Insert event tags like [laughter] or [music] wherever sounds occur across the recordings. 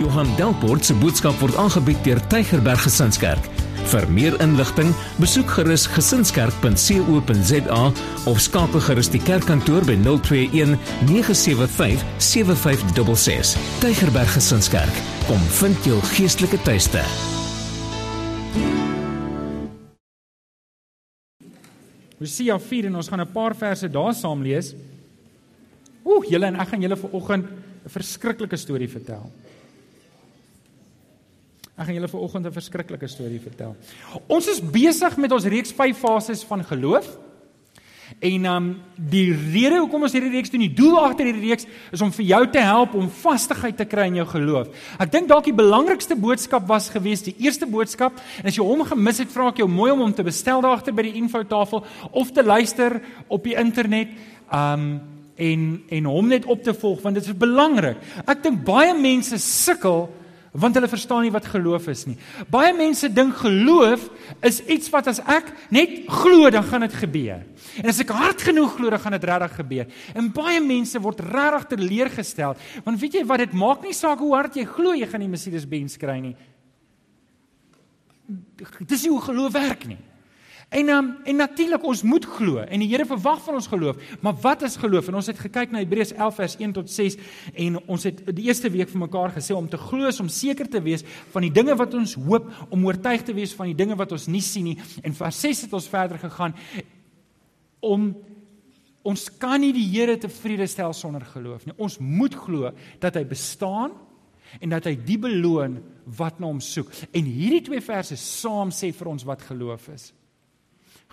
Johan Delport se boodskap word aangebied deur Tygerberg Gesinskerk. Vir meer inligting, besoek gerus gesinskerk.co.za of skakel gerus die kerkkantoor by 021 975 7566. Tygerberg Gesinskerk, kom vind jou geestelike tuiste. Hosea 4 en ons gaan 'n paar verse daar saam lees. Oeh, julle en ek gaan julle vanoggend 'n verskriklike storie vertel. Ek gaan julle vanoggend 'n verskriklike storie vertel. Ons is besig met ons reeks 5 fases van geloof. En um die rede hoekom ons hierdie reeks doen, die doel agter hierdie reeks is om vir jou te help om vastigheid te kry in jou geloof. Ek dink dalk die belangrikste boodskap was geweest die eerste boodskap en as jy hom gemis het, vra ek jou mooi om hom te bestel daar agter by die infotafel of te luister op die internet. Um en en hom net op te volg want dit is belangrik. Ek dink baie mense sukkel want hulle verstaan nie wat geloof is nie. Baie mense dink geloof is iets wat as ek net glo dan gaan dit gebeur. En as ek hard genoeg glo dan gaan dit regtig gebeur. En baie mense word regtig teleurgestel want weet jy wat dit maak nie saak hoe hard jy glo jy gaan die Mercedes Benz kry nie. Dis nie hoe geloof werk nie. En um, en natuurlik ons moet glo en die Here verwag van ons geloof. Maar wat is geloof? En ons het gekyk na Hebreërs 11 vers 1 tot 6 en ons het die eerste week vir mekaar gesê om te glo is om seker te wees van die dinge wat ons hoop, om oortuig te wees van die dinge wat ons nie sien nie. En vers 6 het ons verder gegaan om ons kan nie die Here tevrede stel sonder geloof nie. Ons moet glo dat hy bestaan en dat hy die beloon wat na hom soek. En hierdie twee verse saam sê vir ons wat geloof is.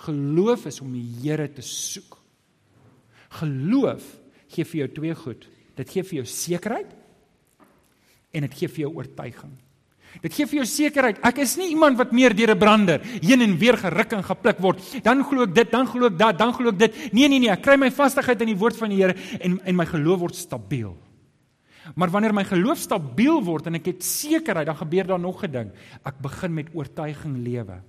Geloof is om die Here te soek. Geloof gee vir jou twee goed. Dit gee vir jou sekerheid en dit gee vir jou oortuiging. Dit gee vir jou sekerheid. Ek is nie iemand wat meer deur 'n brander heen en weer geruk en gepluk word. Dan glo ek dit, dan glo ek dat, dan glo ek dit. Nee nee nee, ek kry my vastigheid in die woord van die Here en en my geloof word stabiel. Maar wanneer my geloof stabiel word en ek het sekerheid, dan gebeur daar nog 'n ding. Ek begin met oortuiging lewe.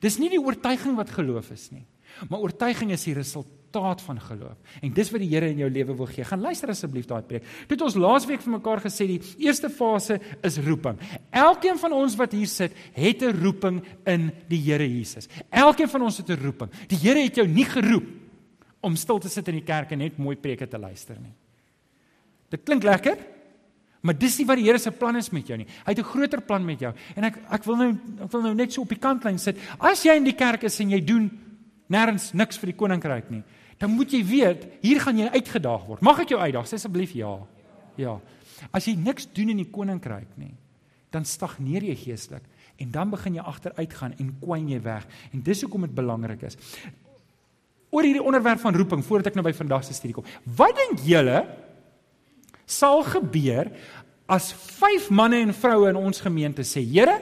Dis nie die oortuiging wat geloof is nie, maar oortuiging is die resultaat van geloof. En dis wat die Here in jou lewe wil gee. Gaan luister asseblief daai preek. Dit het ons laasweek vir mekaar gesê die eerste fase is roeping. Elkeen van ons wat hier sit, het 'n roeping in die Here Jesus. Elkeen van ons het 'n roeping. Die Here het jou nie geroep om stil te sit in die kerk en net mooi preke te luister nie. Dit klink lekker, Maar dis nie wat die Here se plan is met jou nie. Hy het 'n groter plan met jou. En ek ek wil nou ek wil nou net so op die kantlyn sit. As jy in die kerk is en jy doen nêrens niks vir die koninkryk nie, dan moet jy weet, hier gaan jy uitgedaag word. Mag ek jou uitdaag? Sê asseblief ja. Ja. As jy niks doen in die koninkryk nie, dan stagneer jy geestelik en dan begin jy agteruit gaan en kwyn jy weg. En dis hoekom dit belangrik is. Oor hierdie onderwerp van roeping voordat ek nou by vandag se studie kom. Wat dink julle sal gebeur as vyf manne en vroue in ons gemeente sê: "Here,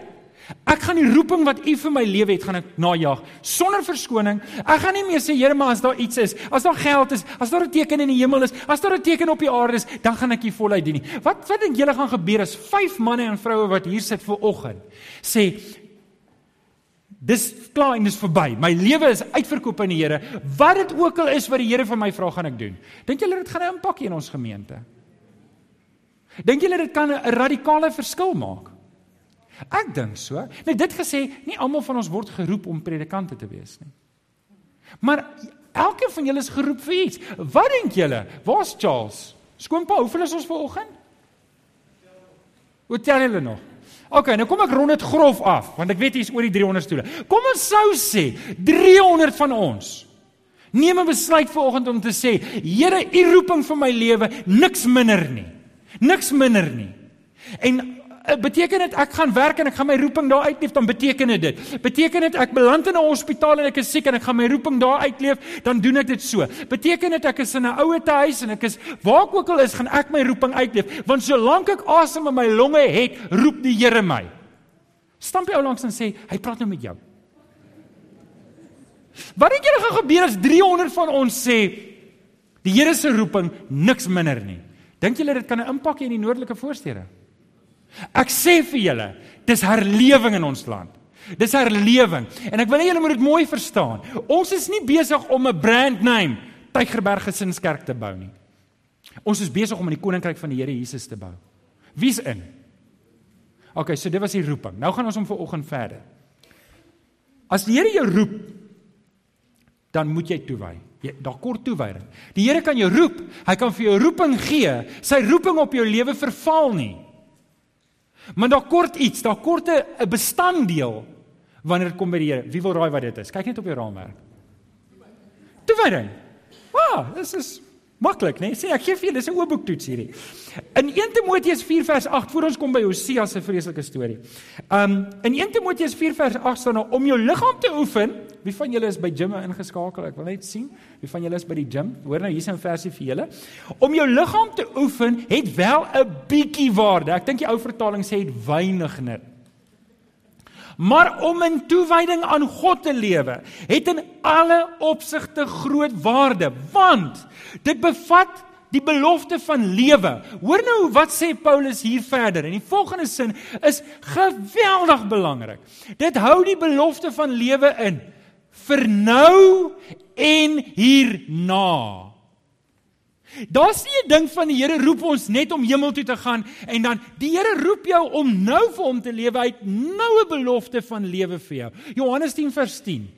ek gaan die roeping wat U vir my lewe het, gaan ek najag sonder verskoning. Ek gaan nie meer sê, Here, maar as daar iets is, as daar geld is, as daar 'n teken in die hemel is, as daar 'n teken op die aarde is, dan gaan ek U voluit dien nie." Wat wat dink julle gaan gebeur as vyf manne en vroue wat hier sit vir oggend sê Dis klaar en dis verby. My lewe is uitverkoop aan die Here. Wat dit ook al is wat die Here vir my vra, gaan ek doen. Dink julle dit gaan 'n impak hê in ons gemeente? Dink julle dit kan 'n radikale verskil maak? Ek dink so. Net dit gesê, nie almal van ons word geroep om predikante te wees nie. Maar elkeen van julle is geroep vir iets. Wat dink julle? Waar's Charles? Skoonpa, hoeveel is ons ver oggend? Wat tel julle nog? OK, nou kom ek rond dit grof af, want ek weet hier's oor die 300 stoele. Kom ons sou sê 300 van ons neem 'n besluit vanoggend om te sê, Here, u roeping vir my lewe, niks minder nie. Niks minder nie. En uh, beteken dit ek gaan werk en ek gaan my roeping daar uitleef, dan beteken dit dit. Beteken dit ek beland in 'n hospitaal en ek is siek en ek gaan my roeping daar uitleef, dan doen ek dit so. Beteken dit ek is in 'n ouete huis en ek is waar ek ook al is, gaan ek my roeping uitleef, want solank ek asem in my longe het, roep die Here my. Stamp jy ou langs en sê, hy praat nou met jou. Wat dink julle gaan gebeur as 300 van ons sê die Here se roeping niks minder nie? Dink julle dit kan 'n impak hê in die noordelike voorstede? Ek sê vir julle, dis herlewing in ons land. Dis herlewing. En ek wil hê julle moet dit mooi verstaan. Ons is nie besig om 'n brand name Tygerberg Gesinskerk te bou nie. Ons is besig om in die koninkryk van die Here Jesus te bou. Wie's in? Okay, so dit was die roeping. Nou gaan ons om vir oggend verder. As die Here jou roep, dan moet jy toewy. Jy daar kort toewyding. Die Here kan jou roep, hy kan vir jou roeping gee. Sy roeping op jou lewe verval nie. Maar daar kort iets, daar kort 'n bestanddeel wanneer dit kom by die Here. Wie wil raai wat dit is? Kyk net op jou raamwerk. Toewyding. Wow, dis is maklik, né? Nee? Sê ek gee vir julle, dis 'n oop boek toets hierdie. In 1 Timoteus 4 vers 8 voor ons kom by Hosea se vreeslike storie. Um in 1 Timoteus 4 vers 8 staan daar om jou liggaam te oefen. Wie van julle is by gym ingeskakel? Ek wil net sien. Wie van julle is by die gym? Hoor nou hier's 'n versie vir julle. Om jou liggaam te oefen het wel 'n bietjie waarde. Ek dink die ou vertaling sê dit weinig net. Maar om in toewyding aan God te lewe, het in alle opsigte groot waarde, want dit bevat die belofte van lewe. Hoor nou wat sê Paulus hier verder. En die volgende sin is geweldig belangrik. Dit hou die belofte van lewe in vir nou en hierna. Daar's nie 'n ding van die Here roep ons net om hemel toe te gaan en dan die Here roep jou om nou vir hom te lewe uit nou 'n belofte van lewe vir jou. Johannes 10 vers 10.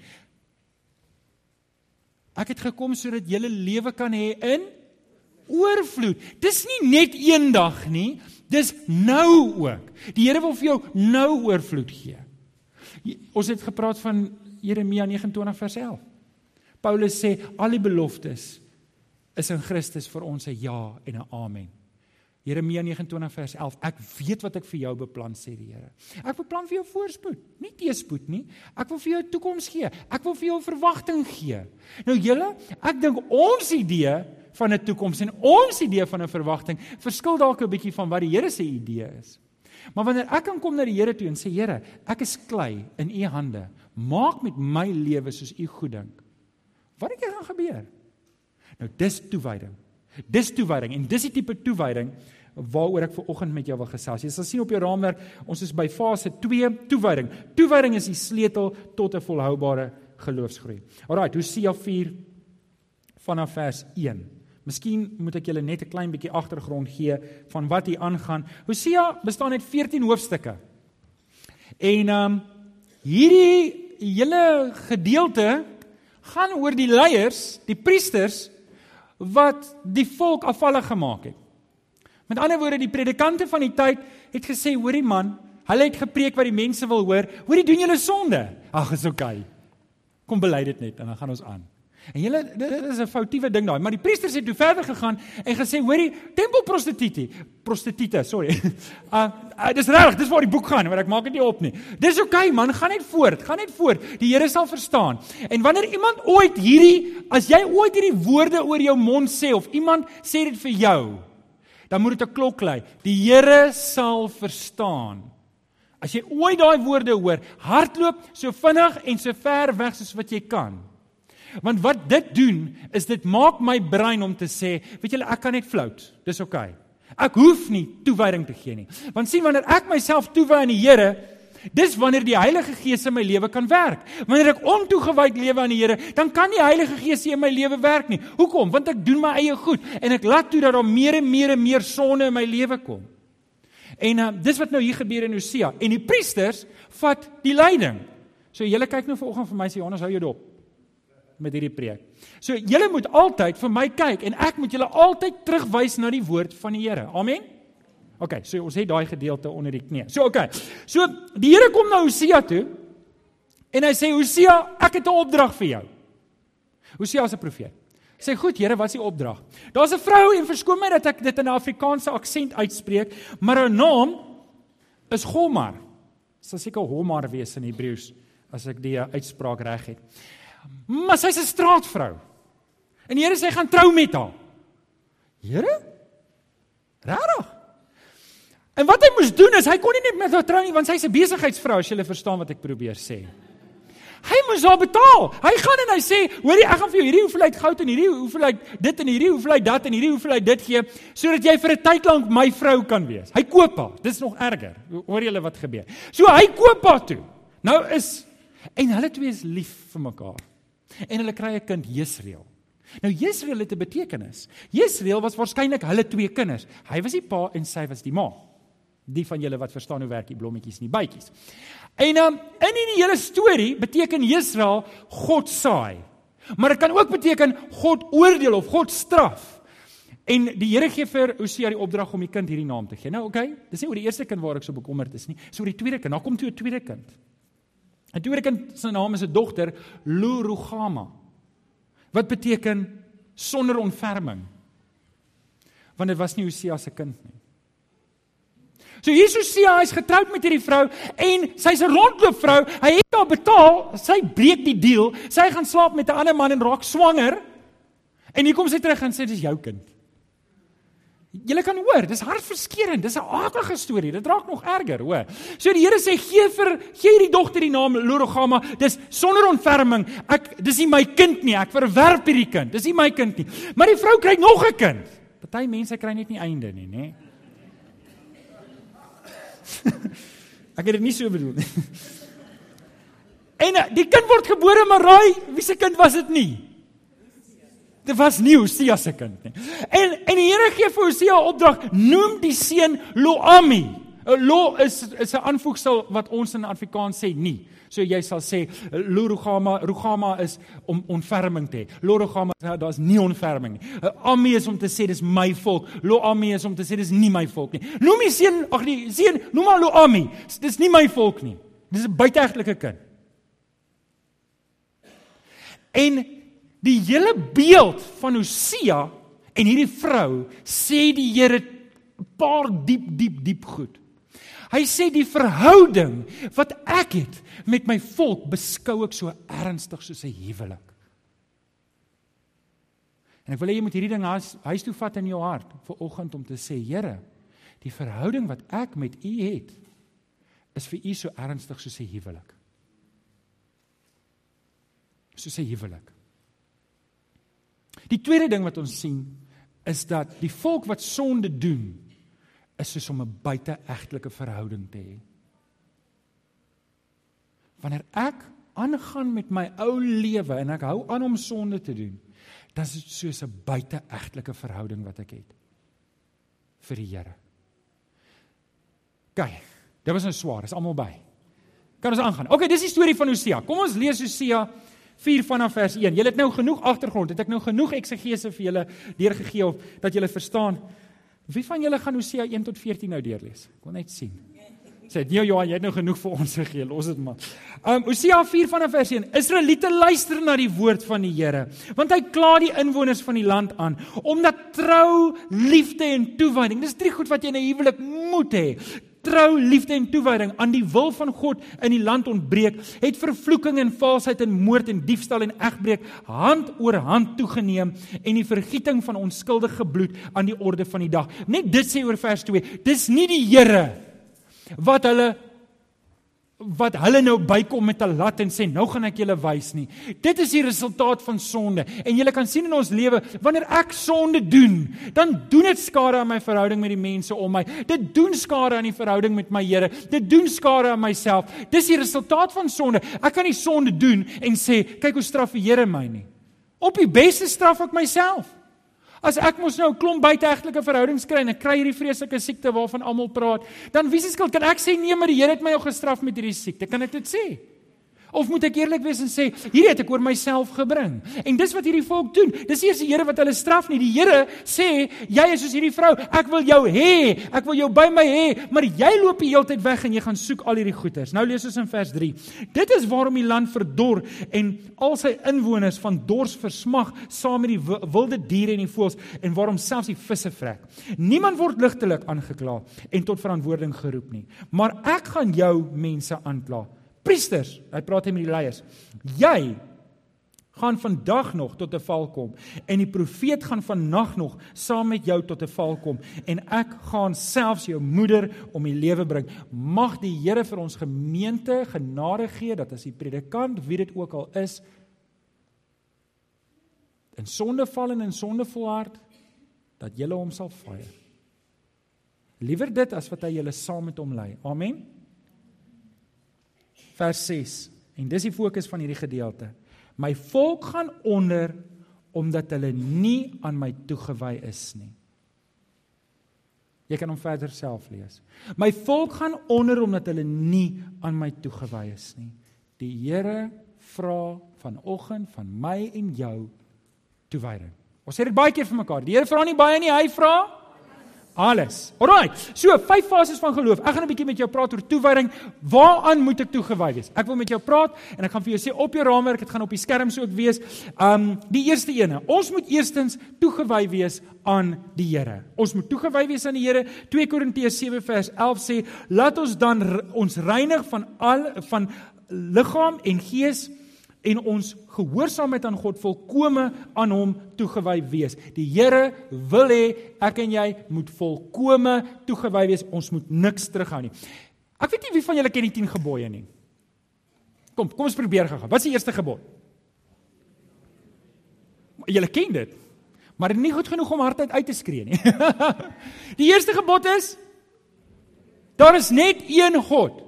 Ek het gekom sodat jy lewe kan hê in oorvloed. Dis nie net eendag nie, dis nou ook. Die Here wil vir jou nou oorvloed gee. Ons het gepraat van Jeremia 29 vers 11. Paulus sê al die beloftes is in Christus vir ons 'n ja en 'n amen. Jeremia 29 vers 11 Ek weet wat ek vir jou beplan sê die Here. Ek beplan vir jou voorspoed, nie teëspoed nie. Ek wil vir jou 'n toekoms gee. Ek wil vir jou 'n verwagting gee. Nou julle, ek dink ons idee van 'n toekoms en ons idee van 'n verwagting verskil dalk 'n bietjie van wat die Here se idee is. Maar wanneer ek kan kom na die Here toe en sê Here, ek is klei in u hande. Maak met my lewe soos u goed dink. Wat het gaan gebeur? Nou dis toewyding. Dis toewyding en dis die tipe toewyding waaroor ek ver oggend met jou wil gesels. Jy sal sien op jou raamwerk, ons is by fase 2, toewyding. Toewyding is die sleutel tot 'n volhoubare geloofsgroei. Alraai, Hosea 4 vanaf vers 1. Miskien moet ek julle net 'n klein bietjie agtergrond gee van wat hier aangaan. Hosea bestaan uit 14 hoofstukke. En ehm um, hierdie hele gedeelte gaan oor die leiers, die priesters wat die volk afvallig gemaak het. Met ander woorde, die predikante van die tyd het gesê, hoorie man, hulle het gepreek wat die mense wil hoor. Hoorie, doen julle sonde? Ag, is oukei. Okay. Kom bely dit net en dan gaan ons aan. En julle dit is 'n foutiewe ding daai, maar die priesters het toe verder gegaan en gesê, hoorie, tempelprostitutie, prostituie, sorry. [laughs] Uh, uh dis reg, dis waar die boek gaan, maar ek maak dit nie op nie. Dis oukei okay, man, gaan net voort, gaan net voort. Die Here sal verstaan. En wanneer iemand ooit hierdie, as jy ooit hierdie woorde oor jou mond sê of iemand sê dit vir jou, dan moet dit 'n klok lui. Die Here sal verstaan. As jy ooit daai woorde hoor, hardloop so vinnig en so ver weg soos wat jy kan. Want wat dit doen is dit maak my brein om te sê, weet julle, ek kan net float. Dis oukei. Okay. Ek hoef nie toewyding te gee nie. Want sien wanneer ek myself toewy aan die Here, dis wanneer die Heilige Gees in my lewe kan werk. Wanneer ek ontoegewyd lewe aan die Here, dan kan die Heilige Gees nie in my lewe werk nie. Hoekom? Want ek doen my eie goed en ek laat toe dat daar meer en meer en meer sonde in my lewe kom. En uh, dis wat nou hier gebeur in Hosea en die priesters vat die leiding. So julle kyk nou vanoggend vir my sê Johannes hou jou dop met hierdie preek. So julle moet altyd vir my kyk en ek moet julle altyd terugwys na die woord van die Here. Amen. OK, so ons het daai gedeelte onder die knie. So OK. So die Here kom na Hosea toe en hy sê Hosea, ek het 'n opdrag vir jou. Hosea is 'n profeet. Sê goed, Here, wat is die opdrag? Daar's 'n vrou en verskoon my dat ek dit in 'n Afrikaanse aksent uitspreek, maar haar naam is Gomar. Dit sal seker Homar wees in Hebreëus as ek die uitspraak reg het. Maar sy's 'n straatvrou. En die Here sê gaan trou met haar. Here? Rarig. En wat hy moes doen is hy kon nie net met haar trou nie want sy's 'n besigheidsvrou as jy lê verstaan wat ek probeer sê. Hy moes haar betaal. Hy gaan en hy sê, "Hoorie, ek gaan vir jou hierdie hoeveelheid goud en hierdie hoeveelheid dit en hierdie hoeveelheid dat en hierdie hoeveelheid dit gee sodat jy vir 'n tyd lank my vrou kan wees." Hy koop haar. Dis nog erger. Hoor julle wat gebeur? So hy koop haar toe. Nou is en hulle twee is lief vir mekaar en hulle kry 'n kind Jesreel. Nou Jesreel het 'n betekenis. Jesreel was waarskynlik hulle twee kinders. Hy was die pa en sy was die ma. Die van julle wat verstaan hoe werk die blommetjies en die bytjies. En um, in hierdie hele storie beteken Israel God saai. Maar dit kan ook beteken God oordeel of God straf. En die Here gee vir Hosea die opdrag om die kind hierdie naam te gee. Nou, okay, dis nie oor die eerste kind waar ek so bekommerd is nie, dis oor die tweede kind. Daar kom toe 'n tweede kind. 'n Tweede kind se naam is 'n dogter, Lurugama. Wat beteken sonder ontferming? Want dit was nie Hosea se kind nie. So hier Hosea is getroud met hierdie vrou en sy's 'n rondloop vrou. Hy het haar betaal, sy breek die deal. Sy gaan slaap met 'n ander man en raak swanger. En hier kom sy terug en sê dis jou kind. Julle kan hoor, dis hartverskeurende, dis 'n aardige storie. Dit raak nog erger, hoor. So die Here sê gee vir gee hierdie dogter die naam Lorogama. Dis sonder ontferming. Ek dis nie my kind nie. Ek verwerp hierdie kind. Dis nie my kind nie. Maar die vrou kry nog 'n kind. Party mense kry net nie einde nie, nê? [laughs] Ek het dit nie so bedoel nie. [laughs] En die kind word gebore, maar raai, wie se kind was dit nie? Dit was nie Hosea se kind nie. En en die Here gee vir Hosea 'n opdrag, noem die seun Loami. 'n Lo is is 'n aanvoegsel wat ons in Afrikaans sê nie. So jy sal sê Lorugama, Rugama is om onferming te hê. Lorugama, daar's nie onferming nie. Ami is om te sê dis my volk. Loami is om te sê dis nie my volk nie. Noem die seun, ag nee, seun, noem maar Loami. Dis nie my volk nie. Dis 'n buiteegtelike kind. En die hele beeld van Hosea en hierdie vrou sê die Here 'n paar diep diep diep goed. Hy sê die verhouding wat ek het met my volk beskou ek so ernstig soos 'n huwelik. En ek wil hê jy moet hierdie ding huis, huis toe vat in jou hart vir oggend om te sê Here, die verhouding wat ek met U het is vir U so ernstig soos 'n huwelik. Soos 'n huwelik. Die tweede ding wat ons sien is dat die volk wat sonde doen is soos om 'n buiteegtelike verhouding te hê. Wanneer ek aangaan met my ou lewe en ek hou aan om sonde te doen, dan is dit soos 'n buiteegtelike verhouding wat ek het vir die Here. Kyk, dit was nou swaar, is almal by. Kan ons aangaan? OK, dis die storie van Hosea. Kom ons lees Hosea 4 vanaf vers 1. Julle het nou genoeg agtergrond, het ek nou genoeg eksegese vir julle deurgegee of dat julle verstaan. Wie van julle gaan Hosea 1 tot 14 nou deurlees? Ek wil net sien. Sê nee Johan, jy het nou genoeg vir ons gegee. Los dit maar. Um Hosea 4 vanaf vers 1. Israeliete luister na die woord van die Here, want hy kla die inwoners van die land aan omdat trou, liefde en toewyding. Dis drie goed wat jy in 'n huwelik moet hê trou, liefde en toewyding aan die wil van God in die land ontbreek, het vervloeking en valsheid en moord en diefstal en egbreek hand oor hand toegeneem en die vergieting van onskuldige bloed aan die orde van die dag. Net dit sê oor vers 2. Dis nie die Here wat hulle wat hulle nou bykom met 'n lat en sê nou gaan ek julle wys nie. Dit is die resultaat van sonde. En jy kan sien in ons lewe wanneer ek sonde doen, dan doen dit skade aan my verhouding met die mense om my. Dit doen skade aan die verhouding met my Here. Dit doen skade aan myself. Dis die resultaat van sonde. Ek kan nie sonde doen en sê kyk hoe straf die Here my nie. Op die beste straf ek myself. As ek mos nou 'n klomp buiteegtelike verhoudings kry en ek kry hierdie vreeslike siekte waarvan almal praat, dan wie se skuld kan ek sê nee, maar die Here het my al gestraf met hierdie siekte? Kan ek dit sê? Of moet ek eerlik wees en sê, hierdie het ek oor myself gebring. En dis wat hierdie volk doen. Dis eers die Here wat hulle straf nie. Die Here sê, jy is soos hierdie vrou, ek wil jou hê, ek wil jou by my hê, maar jy loop die hele tyd weg en jy gaan soek al hierdie goeders. Nou lees ons in vers 3. Dit is waarom die land verdor en al sy inwoners van dors versmag saam met die wilde diere en die voëls en waarom selfs die visse vrek. Niemand word ligtelik aangekla en tot verantwoording geroep nie. Maar ek gaan jou mense aankla priesters, hy praat hy met die leiers. Jy gaan vandag nog tot 'n val kom en die profeet gaan vannag nog saam met jou tot 'n val kom en ek gaan selfs jou moeder om die lewe bring. Mag die Here vir ons gemeente genade gee dat as die predikant wie dit ook al is in sonde val en in sonde volhard dat julle hom sal fire. Liewer dit as wat hy julle saam met hom lei. Amen vers 6. En dis die fokus van hierdie gedeelte. My volk gaan onder omdat hulle nie aan my toegewy is nie. Jy kan hom verder self lees. My volk gaan onder omdat hulle nie aan my toegewy is nie. Die Here vra vanoggend van my en jou toewyding. Ons sê dit baie keer vir mekaar. Die Here vra nie baie nie, hy vra alles. Alraai. So, vyf fases van geloof. Ek gaan 'n bietjie met jou praat oor toewyding. Waaraan moet ek toegewy wees? Ek wil met jou praat en ek gaan vir jou sê op jou raamwerk, dit gaan op die skerms ook wees. Um die eerste ene. Ons moet eerstens toegewy wees aan die Here. Ons moet toegewy wees aan die Here. 2 Korintiërs 7 vers 11 sê, "Laat ons dan ons reinig van al van liggaam en gees en ons gehoorsaamheid aan God volkome aan hom toegewy wees. Die Here wil hê ek en jy moet volkome toegewy wees. Ons moet niks terughou nie. Ek weet nie wie van julle ken die 10 gebooie nie. Kom, kom ons probeer gou. Wat is die eerste gebod? Julle ken dit. Maar dit is nie goed genoeg om hardheid uit te skree nie. [laughs] die eerste gebod is daar is net een God.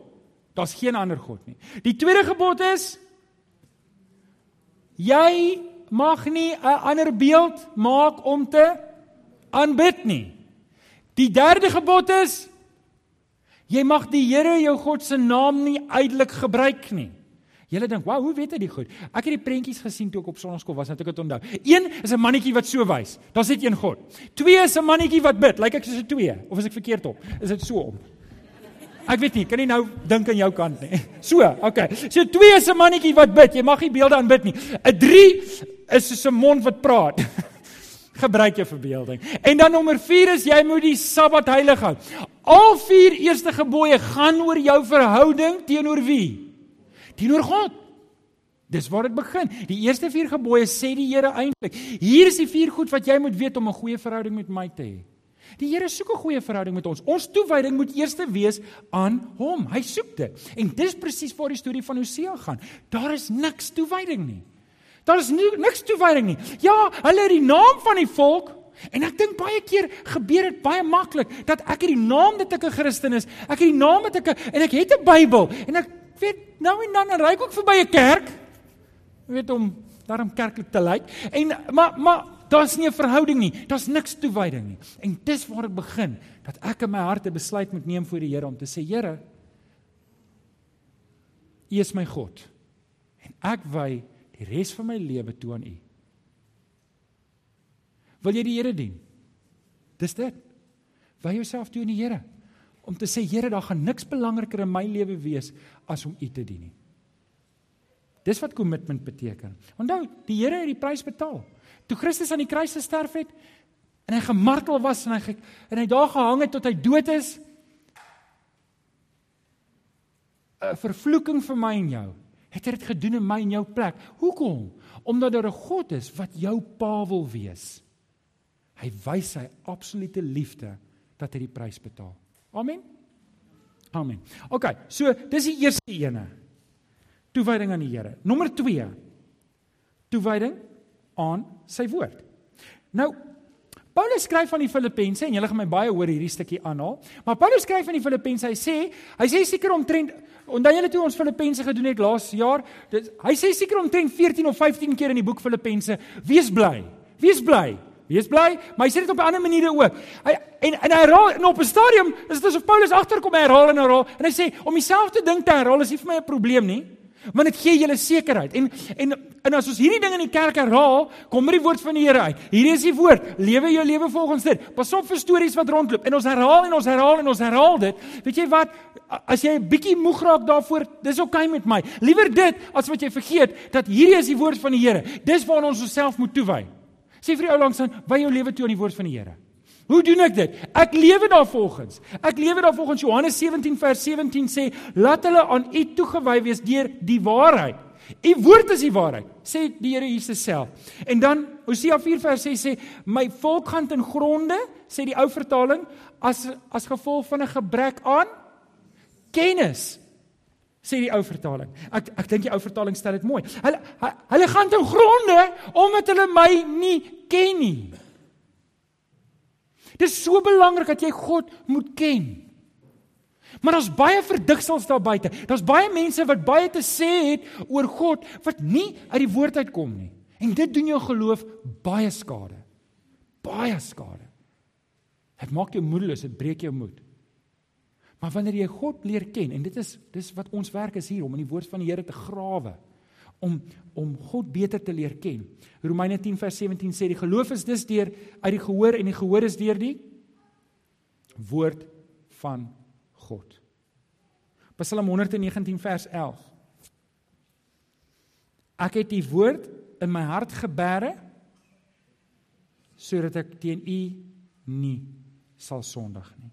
Daar's geen ander God nie. Die tweede gebod is Jy mag nie 'n ander beeld maak om te aanbid nie. Die derde gebod is jy mag die Here jou God se naam nie uitelik gebruik nie. Julle dink, "Wow, hoe weet hy dit goed?" Ek het die prentjies gesien toe ek op sonnaskool was, net ek het onthou. Een is 'n mannetjie wat so wys. Daar's net een God. Twee is 'n mannetjie wat bid. Lyk ek soos 'n twee of is ek verkeerd op? Is dit so om? Ek weet nie, kan nie nou dink aan jou kant nie. [laughs] So, okay. So 2 is 'n mannetjie wat bid. Jy mag nie beelde aanbid nie. 'n 3 is soos 'n mond wat praat. [laughs] Gebruik jou verbeelding. En dan nommer 4 is jy moet die Sabbat heilig hou. Al vier eerste gebooie gaan oor jou verhouding teenoor wie? Teenoor God. Dis waar dit begin. Die eerste vier gebooie sê die Here eintlik. Hier is die vier goed wat jy moet weet om 'n goeie verhouding met my te hê. Die Here soek 'n goeie verhouding met ons. Ons toewyding moet eers wees aan Hom. Hy soek dit. En dis presies waar die storie van Hosea gaan. Daar is niks toewyding nie. Daar is nie, niks toewyding nie. Ja, hulle het die naam van die volk en ek dink baie keer gebeur dit baie maklik dat ek het die naam dat ek 'n Christen is. Ek het die naam dat ek en ek het 'n Bybel en ek weet nou en dan ry ek ook verby 'n kerk. Jy weet om daarom kerklik te lyk. En maar maar Daar's nie 'n verhouding nie. Daar's niks toewyding nie. En dis waar dit begin dat ek in my hart 'n besluit moet neem voor die Here om te sê, Here, U is my God. En ek wy die res van my lewe toe aan U. Wil jy die Here dien? Dis dit. Wy jouself toe aan die Here om te sê, Here, daar gaan niks belangriker in my lewe wees as om U te dien nie. Dis wat kommitment beteken. Onthou, die Here het die prys betaal. Toe Christus aan die kruis gesterf het en hy gemartel was en hy en hy daar gehang het tot hy dood is 'n vervloeking vir my en jou. Het hy dit gedoen in my en jou plek? Hoekom? Omdat daar 'n God is wat jou pa wil wees. Hy wys sy absolute liefde dat hy die prys betaal. Amen. Amen. OK, so dis die eerste ene. Toewyding aan die Here. Nommer 2. Toewyding aan sy woord. Nou Paulus skryf aan die Filippense en julle gaan my baie hoor hierdie stukkie aanhaal. Maar Paulus skryf aan die Filippense, hy sê, hy sê seker omtrent onthou julle toe ons Filippense gedoen het laas jaar, dit hy sê seker omtrent 14 of 15 keer in die boek Filippense, wees bly. Wees bly. Wees bly, maar hy sê dit op 'n ander manier ook. Hy en en hy herhaal en op 'n stadium is dit asof Paulus agterkom herhaal en herhaal en hy sê om dieselfde ding te herhaal is nie vir my 'n probleem nie. Want dit gee julle sekerheid. En en en as ons hierdie ding in die kerk herhaal, kom met die woord van die Here uit. Hierdie is die woord. Lewe jou lewe volgens dit. Pas op vir stories wat rondloop. En ons herhaal en ons herhaal en ons herhaal dit. Weet jy wat? As jy 'n bietjie moeg raak daarvoor, dis oukei okay met my. Liewer dit as wat jy vergeet dat hierdie is die woord van die Here. Dis waaraan ons onsself moet toewy. Sê vir die ou langs aan, wy jou lewe toe aan die woord van die Here. Hoe doen ek dit? Ek lewe daarvolgens. Ek lewe daarvolgens Johannes 17 vers 17 sê, "Laat hulle aan U toegewy wees deur die waarheid." U woord is die waarheid, sê die Here Jesus self. En dan Hosea 4 vers 6 sê, "My volk gaan ten gronde," sê die ou vertaling, "as as gevolg van 'n gebrek aan kennis." sê die ou vertaling. Ek ek dink die ou vertaling stel dit mooi. Hulle hulle gaan ten gronde omdat hulle my nie ken nie. Dis so belangrik dat jy God moet ken. Maar daar's baie verdigsels daar buite. Daar's baie mense wat baie te sê het oor God wat nie uit die woord uitkom nie. En dit doen jou geloof baie skade. Baie skade. Dit maak jou moedeloos, dit breek jou moed. Maar wanneer jy God leer ken en dit is dis wat ons werk is hier om in die woord van die Here te grawe om om God beter te leer ken. Romeine 10 vers 17 sê die geloof is dus deur uit die gehoor en die gehoor is deur die woord van God. Psalm 119 vers 11. Ek het die woord in my hart geberre sodat ek teen u nie sal sondig nie.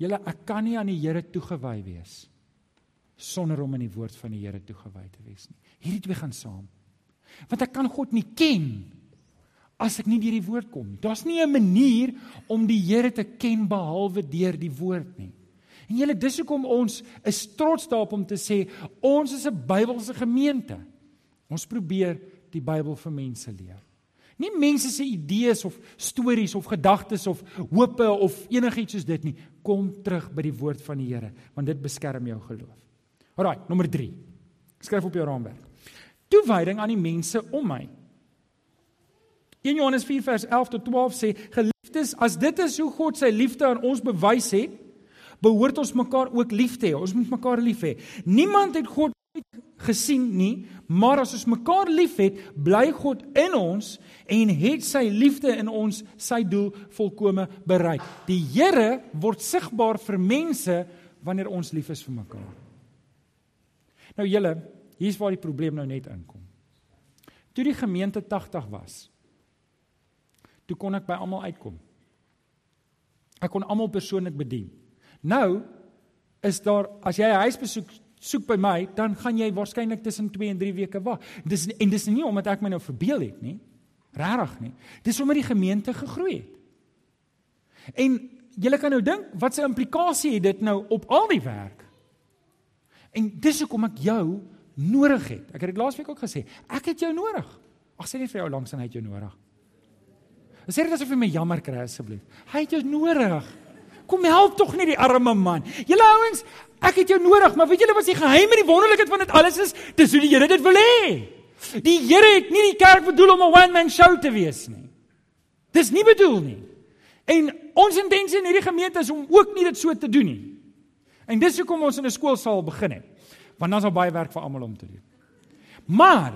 Julle ek kan nie aan die Here toegewy wees sonder om in die woord van die Here toegewy te wees nie. Hierdie twee gaan saam. Want ek kan God nie ken as ek nie deur die woord kom nie. Daar's nie 'n manier om die Here te ken behalwe deur die woord nie. En julle dis hoekom ons is trots daarop om te sê ons is 'n Bybelse gemeente. Ons probeer die Bybel vir mense leer. Nie mense se idees of stories of gedagtes of hope of enigiets soos dit nie. Kom terug by die woord van die Here, want dit beskerm jou geloof. Alraai, nommer 3. Skryf op jou raamwerk. Toewyding aan die mense om my. 1 Johannes 4 vers 11 tot 12 sê: Geliefdes, as dit is hoe God sy liefde aan ons bewys het, behoort ons mekaar ook lief te hê. Ons moet mekaar lief hê. Niemand het God gesien nie, maar as ons mekaar liefhet, bly God in ons en het sy liefde in ons sy doel volkome bereik. Die Here word sigbaar vir mense wanneer ons lief is vir mekaar. Nou julle, hier's waar die probleem nou net inkom. Toe die gemeente 80 was, toe kon ek by almal uitkom. Ek kon almal persoonlik bedien. Nou is daar as jy 'n huisbesoek soek by my, dan gaan jy waarskynlik tussen 2 en 3 weke wag. Dis en dis nie omdat ek my nou verbeel het nie. Regtig nie. Dis omdat die gemeente gegroei het. En julle kan nou dink, wat se implikasie het dit nou op al die werk? En dis hoekom ek jou nodig het. Ek het dit laasweek ook gesê. Ek het jou nodig. Ag sê net vir jou langs en hy het jou nodig. Sê dit asof jy my jammer kry asseblief. Hy het jou nodig. Kom help tog net die arme man. Julle ouens, ek het jou nodig, maar weet julle wat die geheim en die wonderlikheid van dit alles is? Dis hoe die Here dit wil hê. Die Here het nie die kerk bedoel om 'n one man show te wees nie. Dis nie bedoel nie. En ons intensie in hierdie gemeente is om ook nie dit so te doen nie. En dis hoekom ons in 'n skool sal begin het. Want dan is daar baie werk vir almal om te doen. Maar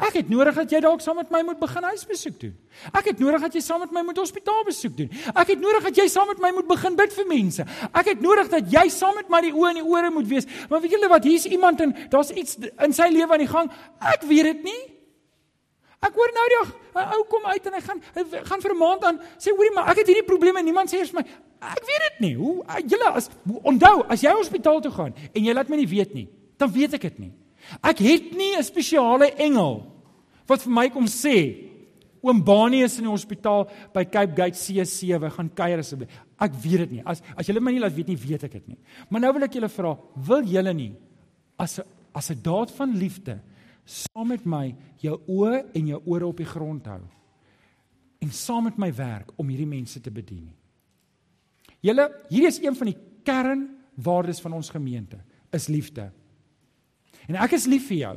Ek het nodig dat jy dalk saam met my moet begin huisbesoek doen. Ek het nodig dat jy saam met my moet hospitaalbesoek doen. Ek het nodig dat jy saam met my moet begin bid vir mense. Ek het nodig dat jy saam met my die oë en die ore moet wees. Maar weet julle wat, hier's iemand en daar's iets in sy lewe aan die gang. Ek weet dit nie. Ek hoor nou die ou kom uit en hy gaan hy gaan vir 'n maand aan sê hoorie maar ek het hierdie probleme en niemand sê eers my. Ek weet dit nie. Hoe julle as onthou as jy hospitaal toe gaan en jy laat my nie weet nie, dan weet ek dit nie. Ek het nie 'n spesiale engel wat vir my kom sê oom Bani is in die hospitaal by Cape Gate C7 gaan kuier asseblief. Ek weet dit nie. As as julle my nie laat weet nie, weet ek dit nie. Maar nou wil ek julle vra, wil julle nie as 'n as 'n daad van liefde saam met my jou oë en jou ore op die grond hou en saam met my werk om hierdie mense te bedien nie. Julle, hier is een van die kernwaardes van ons gemeente, is liefde. En ek is lief vir jou.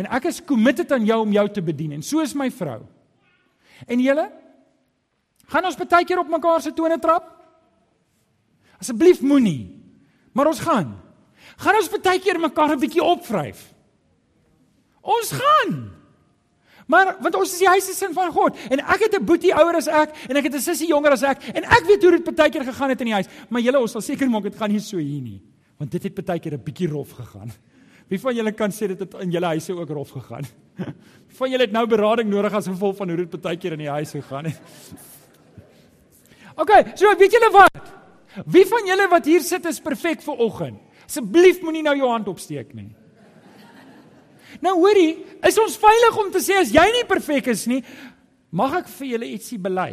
En ek is committed aan jou om jou te bedien en so is my vrou. En julle gaan ons baie keer op mekaar se tone trap? Asseblief moenie. Maar ons gaan. Gaan ons baie keer mekaar 'n bietjie opvryf? Ons gaan. Maar want ons is die huisgesin van God en ek het 'n boetie ouer as ek en ek het 'n sussie jonger as ek en ek weet hoe dit baie keer gegaan het in die huis. Maar julle ons sal seker maak dit gaan nie so hier nie. Want dit het baie keer 'n bietjie rof gegaan. Wie van julle kan sê dit het in julle huise ook rof gegaan? Wie [laughs] van julle het nou berading nodig as gevolg van hoe dit baie keer in die huis gegaan het? OK, so weet julle wat? Wie van julle wat hier sit is perfek vir oggend? Asseblief moenie nou jou hand opsteek nie. Nou hoorie, is ons veilig om te sê as jy nie perfek is nie, mag ek vir julle ietsie bely?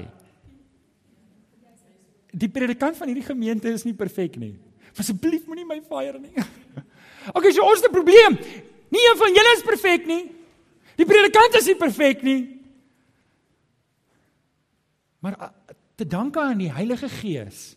Die predikant van hierdie gemeente is nie perfek nie. Asseblief moenie my fire nie. [laughs] Okay, so ons het 'n probleem. Nie een van julle is perfek nie. Die predikant is nie perfek nie. Maar te danke aan die Heilige Gees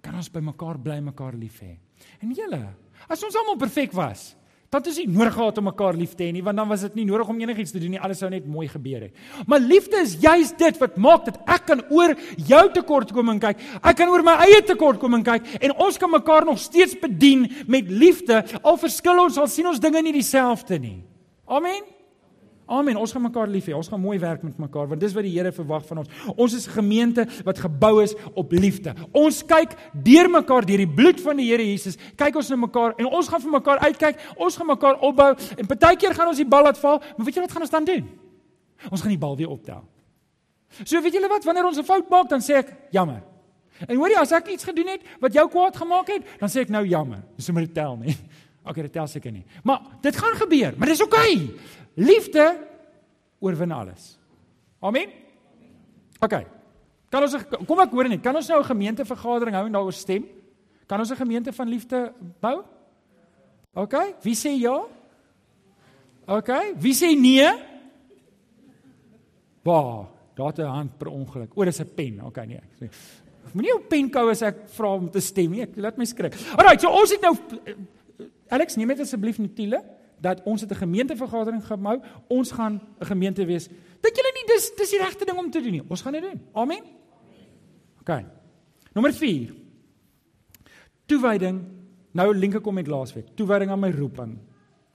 kan ons by mekaar bly, mekaar lief hê. En julle, as ons almal perfek was, Dan ons nie nodig gehad om mekaar lief te hê nie, want dan was dit nie nodig om enigiets te doen nie. Alles sou net mooi gebeur het. Maar liefde is juis dit wat maak dat ek kan oor jou tekortkoming kyk. Ek kan oor my eie tekortkoming kyk en ons kan mekaar nog steeds bedien met liefde al verskil ons al sien ons dinge nie dieselfde nie. Amen. Amen. Ons gaan mekaar lief hê. Ons gaan mooi werk met mekaar want dis wat die Here verwag van ons. Ons is 'n gemeente wat gebou is op liefde. Ons kyk deur mekaar deur die bloed van die Here Jesus. Kyk ons na mekaar en ons gaan vir mekaar uitkyk. Ons gaan mekaar opbou en partykeer gaan ons die bal laat val, maar weet jy wat gaan ons dan doen? Ons gaan die bal weer optel. So weet julle wat, wanneer ons 'n fout maak, dan sê ek jammer. En hoor jy, as ek iets gedoen het wat jou kwaad gemaak het, dan sê ek nou jammer. Dis om dit tel nie. [laughs] Okay, dit tel seker nie. Maar dit gaan gebeur, maar dis oukei. Okay. Liefde oorwin alles. Amen. OK. Kan ons kom ek hoor net, kan ons nou 'n gemeentevergadering hou en daaroor stem? Kan ons 'n gemeente van liefde bou? OK. Wie sê ja? OK. Wie sê nee? Ba, daar het 'n hand per ongeluk. O, dis 'n pen. OK, nee. Moenie jou pen kou as ek vra om te stem nie. Ek laat my skrik. Alraai, so ons het nou Alex, neem net asseblief notiele dat ons het 'n gemeentevergadering gehou. Ons gaan 'n gemeente wees. Dink julle nie dis dis die regte ding om te doen nie? Ons gaan dit doen. Amen. OK. Nommer 4. Toewyding. Nou linke kom met laasweek. Toewyding aan my roeping.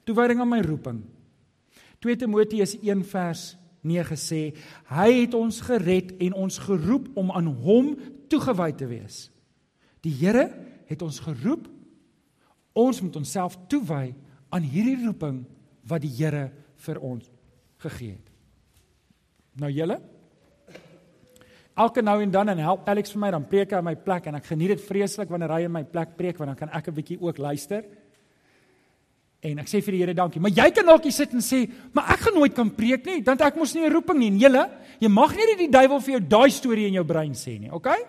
Toewyding aan my roeping. 2 Timoteus 1 vers 9 sê hy het ons gered en ons geroep om aan hom toegewy te wees. Die Here het ons geroep. Ons moet onsself toewy aan hierdie roeping wat die Here vir ons gegee het. Nou julle Elke nou en dan en help Alex vir my dan preek hy my plek en ek geniet dit vreeslik wanneer hy in my plek preek want dan kan ek 'n bietjie ook luister. En ek sê vir die Here dankie. Maar jy kan dalk hier sit en sê, "Maar ek gaan nooit kan preek nie, want ek mos nie 'n roeping nie." Julle, jy mag nie die duiwel vir jou daai storie in jou brein sê nie, okay?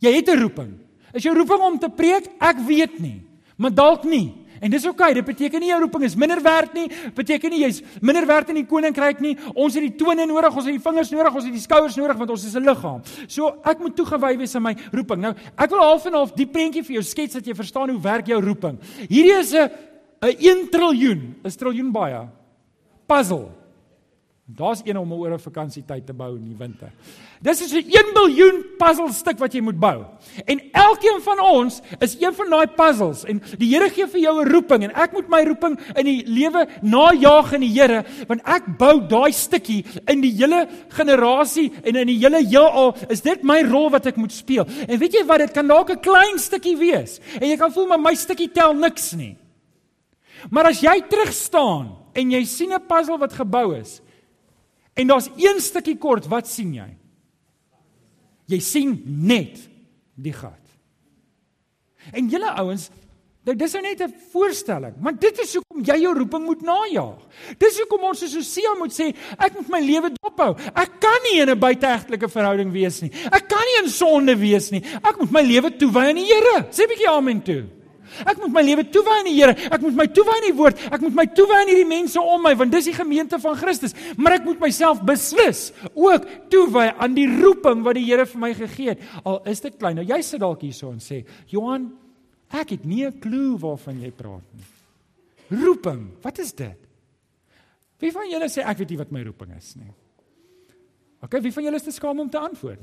Jy het 'n roeping. Is jou roeping om te preek? Ek weet nie. Maar dalk nie. En dis oukei, okay, dit beteken nie jou roeping is minder werd nie, beteken nie jy's minder werd in die koninkryk nie. Ons het die tone nodig, ons het die vingers nodig, ons het die skouers nodig want ons is 'n liggaam. So ek moet toegewy wees aan my roeping. Nou, ek wil half en half die prentjie vir jou skets dat jy verstaan hoe werk jou roeping. Hierdie is 'n 'n 1 triljoen, 'n triljoen baie puzzle. Daar's een om oor 'n vakansietyd te bou in die winter. Dis is 'n 1 miljoen puzzelstuk wat jy moet bou. En elkeen van ons is een van daai puzzles en die Here gee vir jou 'n roeping en ek moet my roeping in die lewe najaag in die Here want ek bou daai stukkie in die hele generasie en in die hele heelal is dit my rol wat ek moet speel. En weet jy wat dit kan dalk 'n klein stukkie wees en jy kan voel maar my stukkie tel niks nie. Maar as jy terug staan en jy sien 'n puzzle wat gebou is En daar's een stukkie kort, wat sien jy? Jy sien net die gat. En julle ouens, nou dis nou net 'n voorstelling, maar dit is hoekom jy jou roeping moet najag. Dis hoekom ons soos Hosea moet sê, ek moet my lewe dophou. Ek kan nie in 'n buiteegtelike verhouding wees nie. Ek kan nie in sonde wees nie. Ek moet my lewe toewy aan die Here. Sê 'n bietjie amen toe. Ek moet my lewe toewy aan die Here. Ek moet my toewy aan die woord. Ek moet my toewy aan hierdie mense om my want dis die gemeente van Christus. Maar ek moet myself beslis ook toewy aan die roeping wat die Here vir my gegee het. Al is dit klein. Nou jy sit dalk hierso en sê, "Johan, ek het nie 'n klou waarvan jy praat nie." Roeping, wat is dit? Wie van julle sê ek weet nie wat my roeping is nie? OK, wie van julle is te skaam om te antwoord?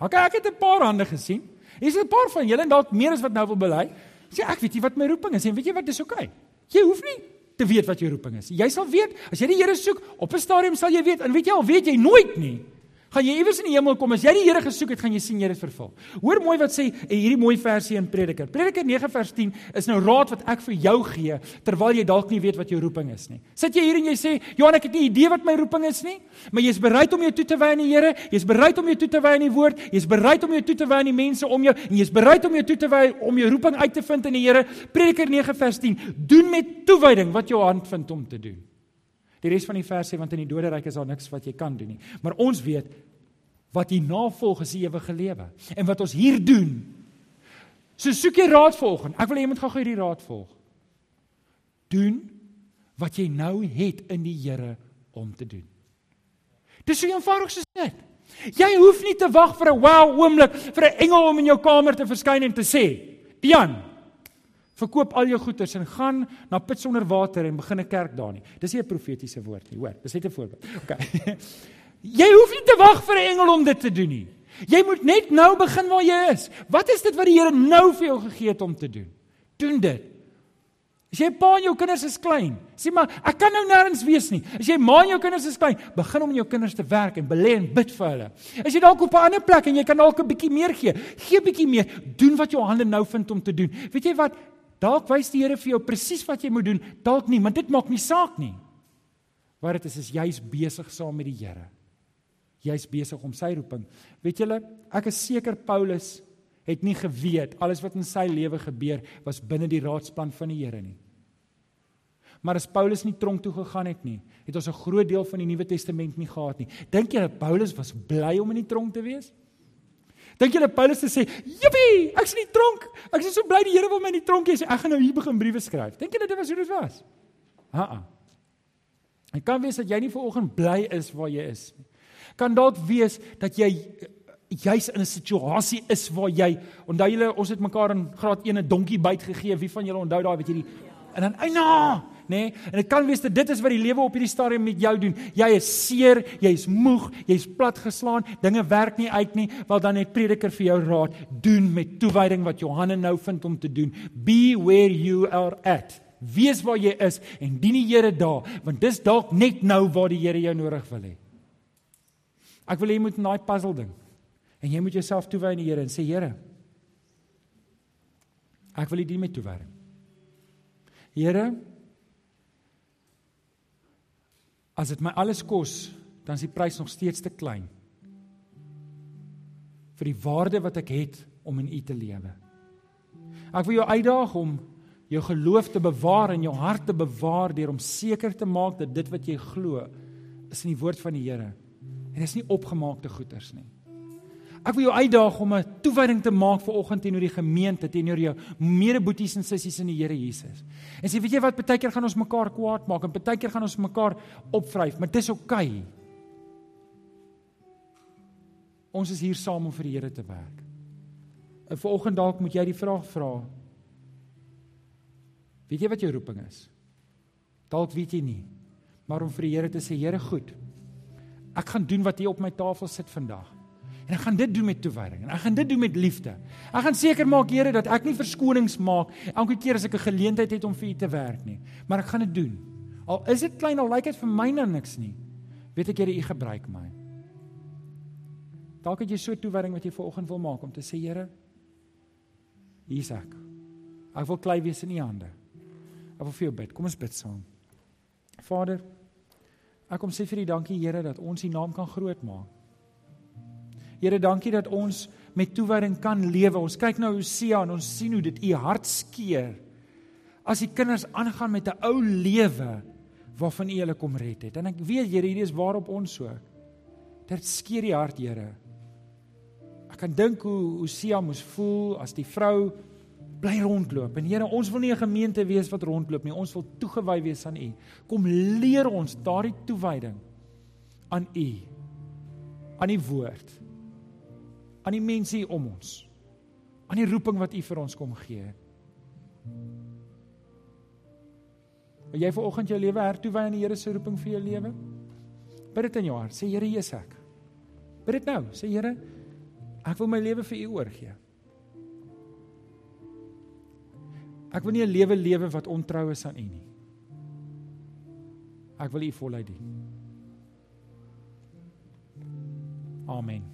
OK, ek het 'n paar hande gesien. Hier's 'n paar van julle en dalk meer as wat nou wil bely. Sê ek weet nie wat my roeping is en weet jy wat dis oukei. Okay. Jy hoef nie te weet wat jou roeping is. Jy sal weet as jy die Here soek, op 'n stadium sal jy weet en weet jy al weet jy nooit nie gaan jy iewers in die hemel kom as jy die Here gesoek het, gaan jy sien jy dit vervul. Hoor mooi wat sê eh, hierdie mooi versie in Prediker. Prediker 9 vers 10 is nou raad wat ek vir jou gee terwyl jy dalk nie weet wat jou roeping is nie. Sit jy hier en jy sê, "Johan, ek het nie idee wat my roeping is nie," maar jy's bereid om jou toe te wy aan die Here, jy's bereid om jou toe te wy aan die woord, jy's bereid om jou toe te wy aan die mense om jou en jy's bereid om jou toe te wy om jou roeping uit te vind in die Here. Prediker 9 vers 10. Doen met toewyding wat jou hand vind om te doen. Die res van die vers sê want in die doderyk is daar niks wat jy kan doen nie. Maar ons weet wat hier navolg is ewige lewe. En wat ons hier doen. So soek jy raad volgens. Ek wil hê jy moet gou hierdie raad volg. Doen wat jy nou het in die Here om te doen. Dis so eenvoudig soos dit. Jy hoef nie te wag vir 'n wow oomblik vir 'n engel om in jou kamer te verskyn en te sê, "Jan, Verkoop al jou goederes en gaan na put sonder water en begin 'n kerk daar nie. Dis nie 'n profetiese woord nie, hoor. Dis net 'n voorbeeld. OK. [laughs] jy hoef nie te wag vir 'n engel om dit te doen nie. Jy moet net nou begin waar jy is. Wat is dit wat die Here nou vir jou gegee het om te doen? Doen dit. As jy pa en jou kinders is klein, sê maar ek kan nou nêrens wees nie. As jy ma en jou kinders is klein, begin om in jou kinders te werk en belê en bid vir hulle. As jy dalk op 'n ander plek en jy kan dalk 'n bietjie meer gee, gee bietjie meer. Doen wat jou hande nou vind om te doen. Weet jy wat? Dalk wys die Here vir jou presies wat jy moet doen, dalk nie, maar dit maak nie saak nie. Wat dit is is jy's besig saam met die Here. Jy's besig om sy roeping. Weet julle, ek is seker Paulus het nie geweet alles wat in sy lewe gebeur was binne die raadsplan van die Here nie. Maar as Paulus nie tronk toe gegaan het nie, het ons 'n groot deel van die Nuwe Testament nie gehad nie. Dink jy dat Paulus was bly om in die tronk te wees? Dink dat Paulus het sê, "Jippie, ek's in die tronk. Ek is so bly die Here wil my in die tronk hê. Ek gaan nou hier begin briewe skryf." Dink dat dit was hoe dit was? Ha-ha. Ek kan wees dat jy nie vanoggend bly is waar jy is nie. Kan dalk wees dat jy juis in 'n situasie is waar jy onthou julle ons het mekaar in graad 1 'n donkie byt gegee. Wie van julle onthou daai weet jy die en dan eina nê? Nee? En dit kan wees dat dit is wat die lewe op hierdie stadium met jou doen. Jy is seer, jy's moeg, jy's platgeslaan, dinge werk nie uit nie. Wel dan het prediker vir jou raad, doen met toewyding wat Johannes nou vind om te doen. Be where you are at. Wees waar jy is en dien die Here daar, want dis dalk net nou waar die Here jou nodig wil hê. Ek wil hê jy moet in daai puzzle ding. En jy moet jouself toewy aan die Here en sê Here, ek wil U dien met toewyding. Here, As dit my alles kos, dan is die prys nog steeds te klein vir die waarde wat ek het om in U te lewe. Ek wil jou uitdaag om jou geloof te bewaar en jou hart te bewaar deur om seker te maak dat dit wat jy glo is in die woord van die Here en is nie opgemaakte goeders nie. Ek wil jou uitdaag om 'n toewyding te maak vir oggend teenoor die gemeente, teenoor jou medeboeties en sissies in die Here Jesus. En sê, weet jy wat, baie keer gaan ons mekaar kwaad maak en baie keer gaan ons mekaar opvryf, maar dis oukei. Okay. Ons is hier saam om vir die Here te werk. En vir oggend dalk moet jy die vraag vra. Weet jy wat jou roeping is? Dalk weet jy nie. Maar om vir die Here te sê, Here, goed. Ek gaan doen wat hier op my tafel sit vandag. En ek gaan dit doen met toewyding. En ek gaan dit doen met liefde. Ek gaan seker maak Here dat ek nie verskonings maak elke keer as ek 'n geleentheid het om vir U te werk nie, maar ek gaan dit doen. Al is dit klein al lyk dit vir my nou niks nie. Weet ek Here U gebruik my. Dalk het jy so toewyding wat jy ver oggend wil maak om te sê Here, hier's ek. Ek wil klei wees in U hande. Ek wil vir jou bid. Kom ons bid saam. Vader, ek kom sê vir U dankie Here dat ons U naam kan groot maak. Here, dankie dat ons met toewyding kan lewe. Ons kyk na Hosea en ons sien hoe dit u hart skeer. As die kinders aangaan met 'n ou lewe waarvan u hulle kom red het. En ek weet Here, hierdie is waarop ons so. Dit skeer die hart, Here. Ek kan dink hoe Hosea moes voel as die vrou bly rondloop. En Here, ons wil nie 'n gemeente wees wat rondloop nie. Ons wil toegewy wees aan U. Kom leer ons daardie toewyding aan U. aan die woord aan die mense hier om ons. Aan die roeping wat U vir ons kom gee. Wil jy vanoggend jou lewe hertoewy aan die Here se roeping vir jou lewe? Bid dit in jou hart. Sê Here, hier is ek. Bid dit nou. Sê Here, ek wil my lewe vir U oorgee. Ek wil nie 'n lewe lewe wat ontrou is aan U nie. Ek wil U voluit dien. Amen.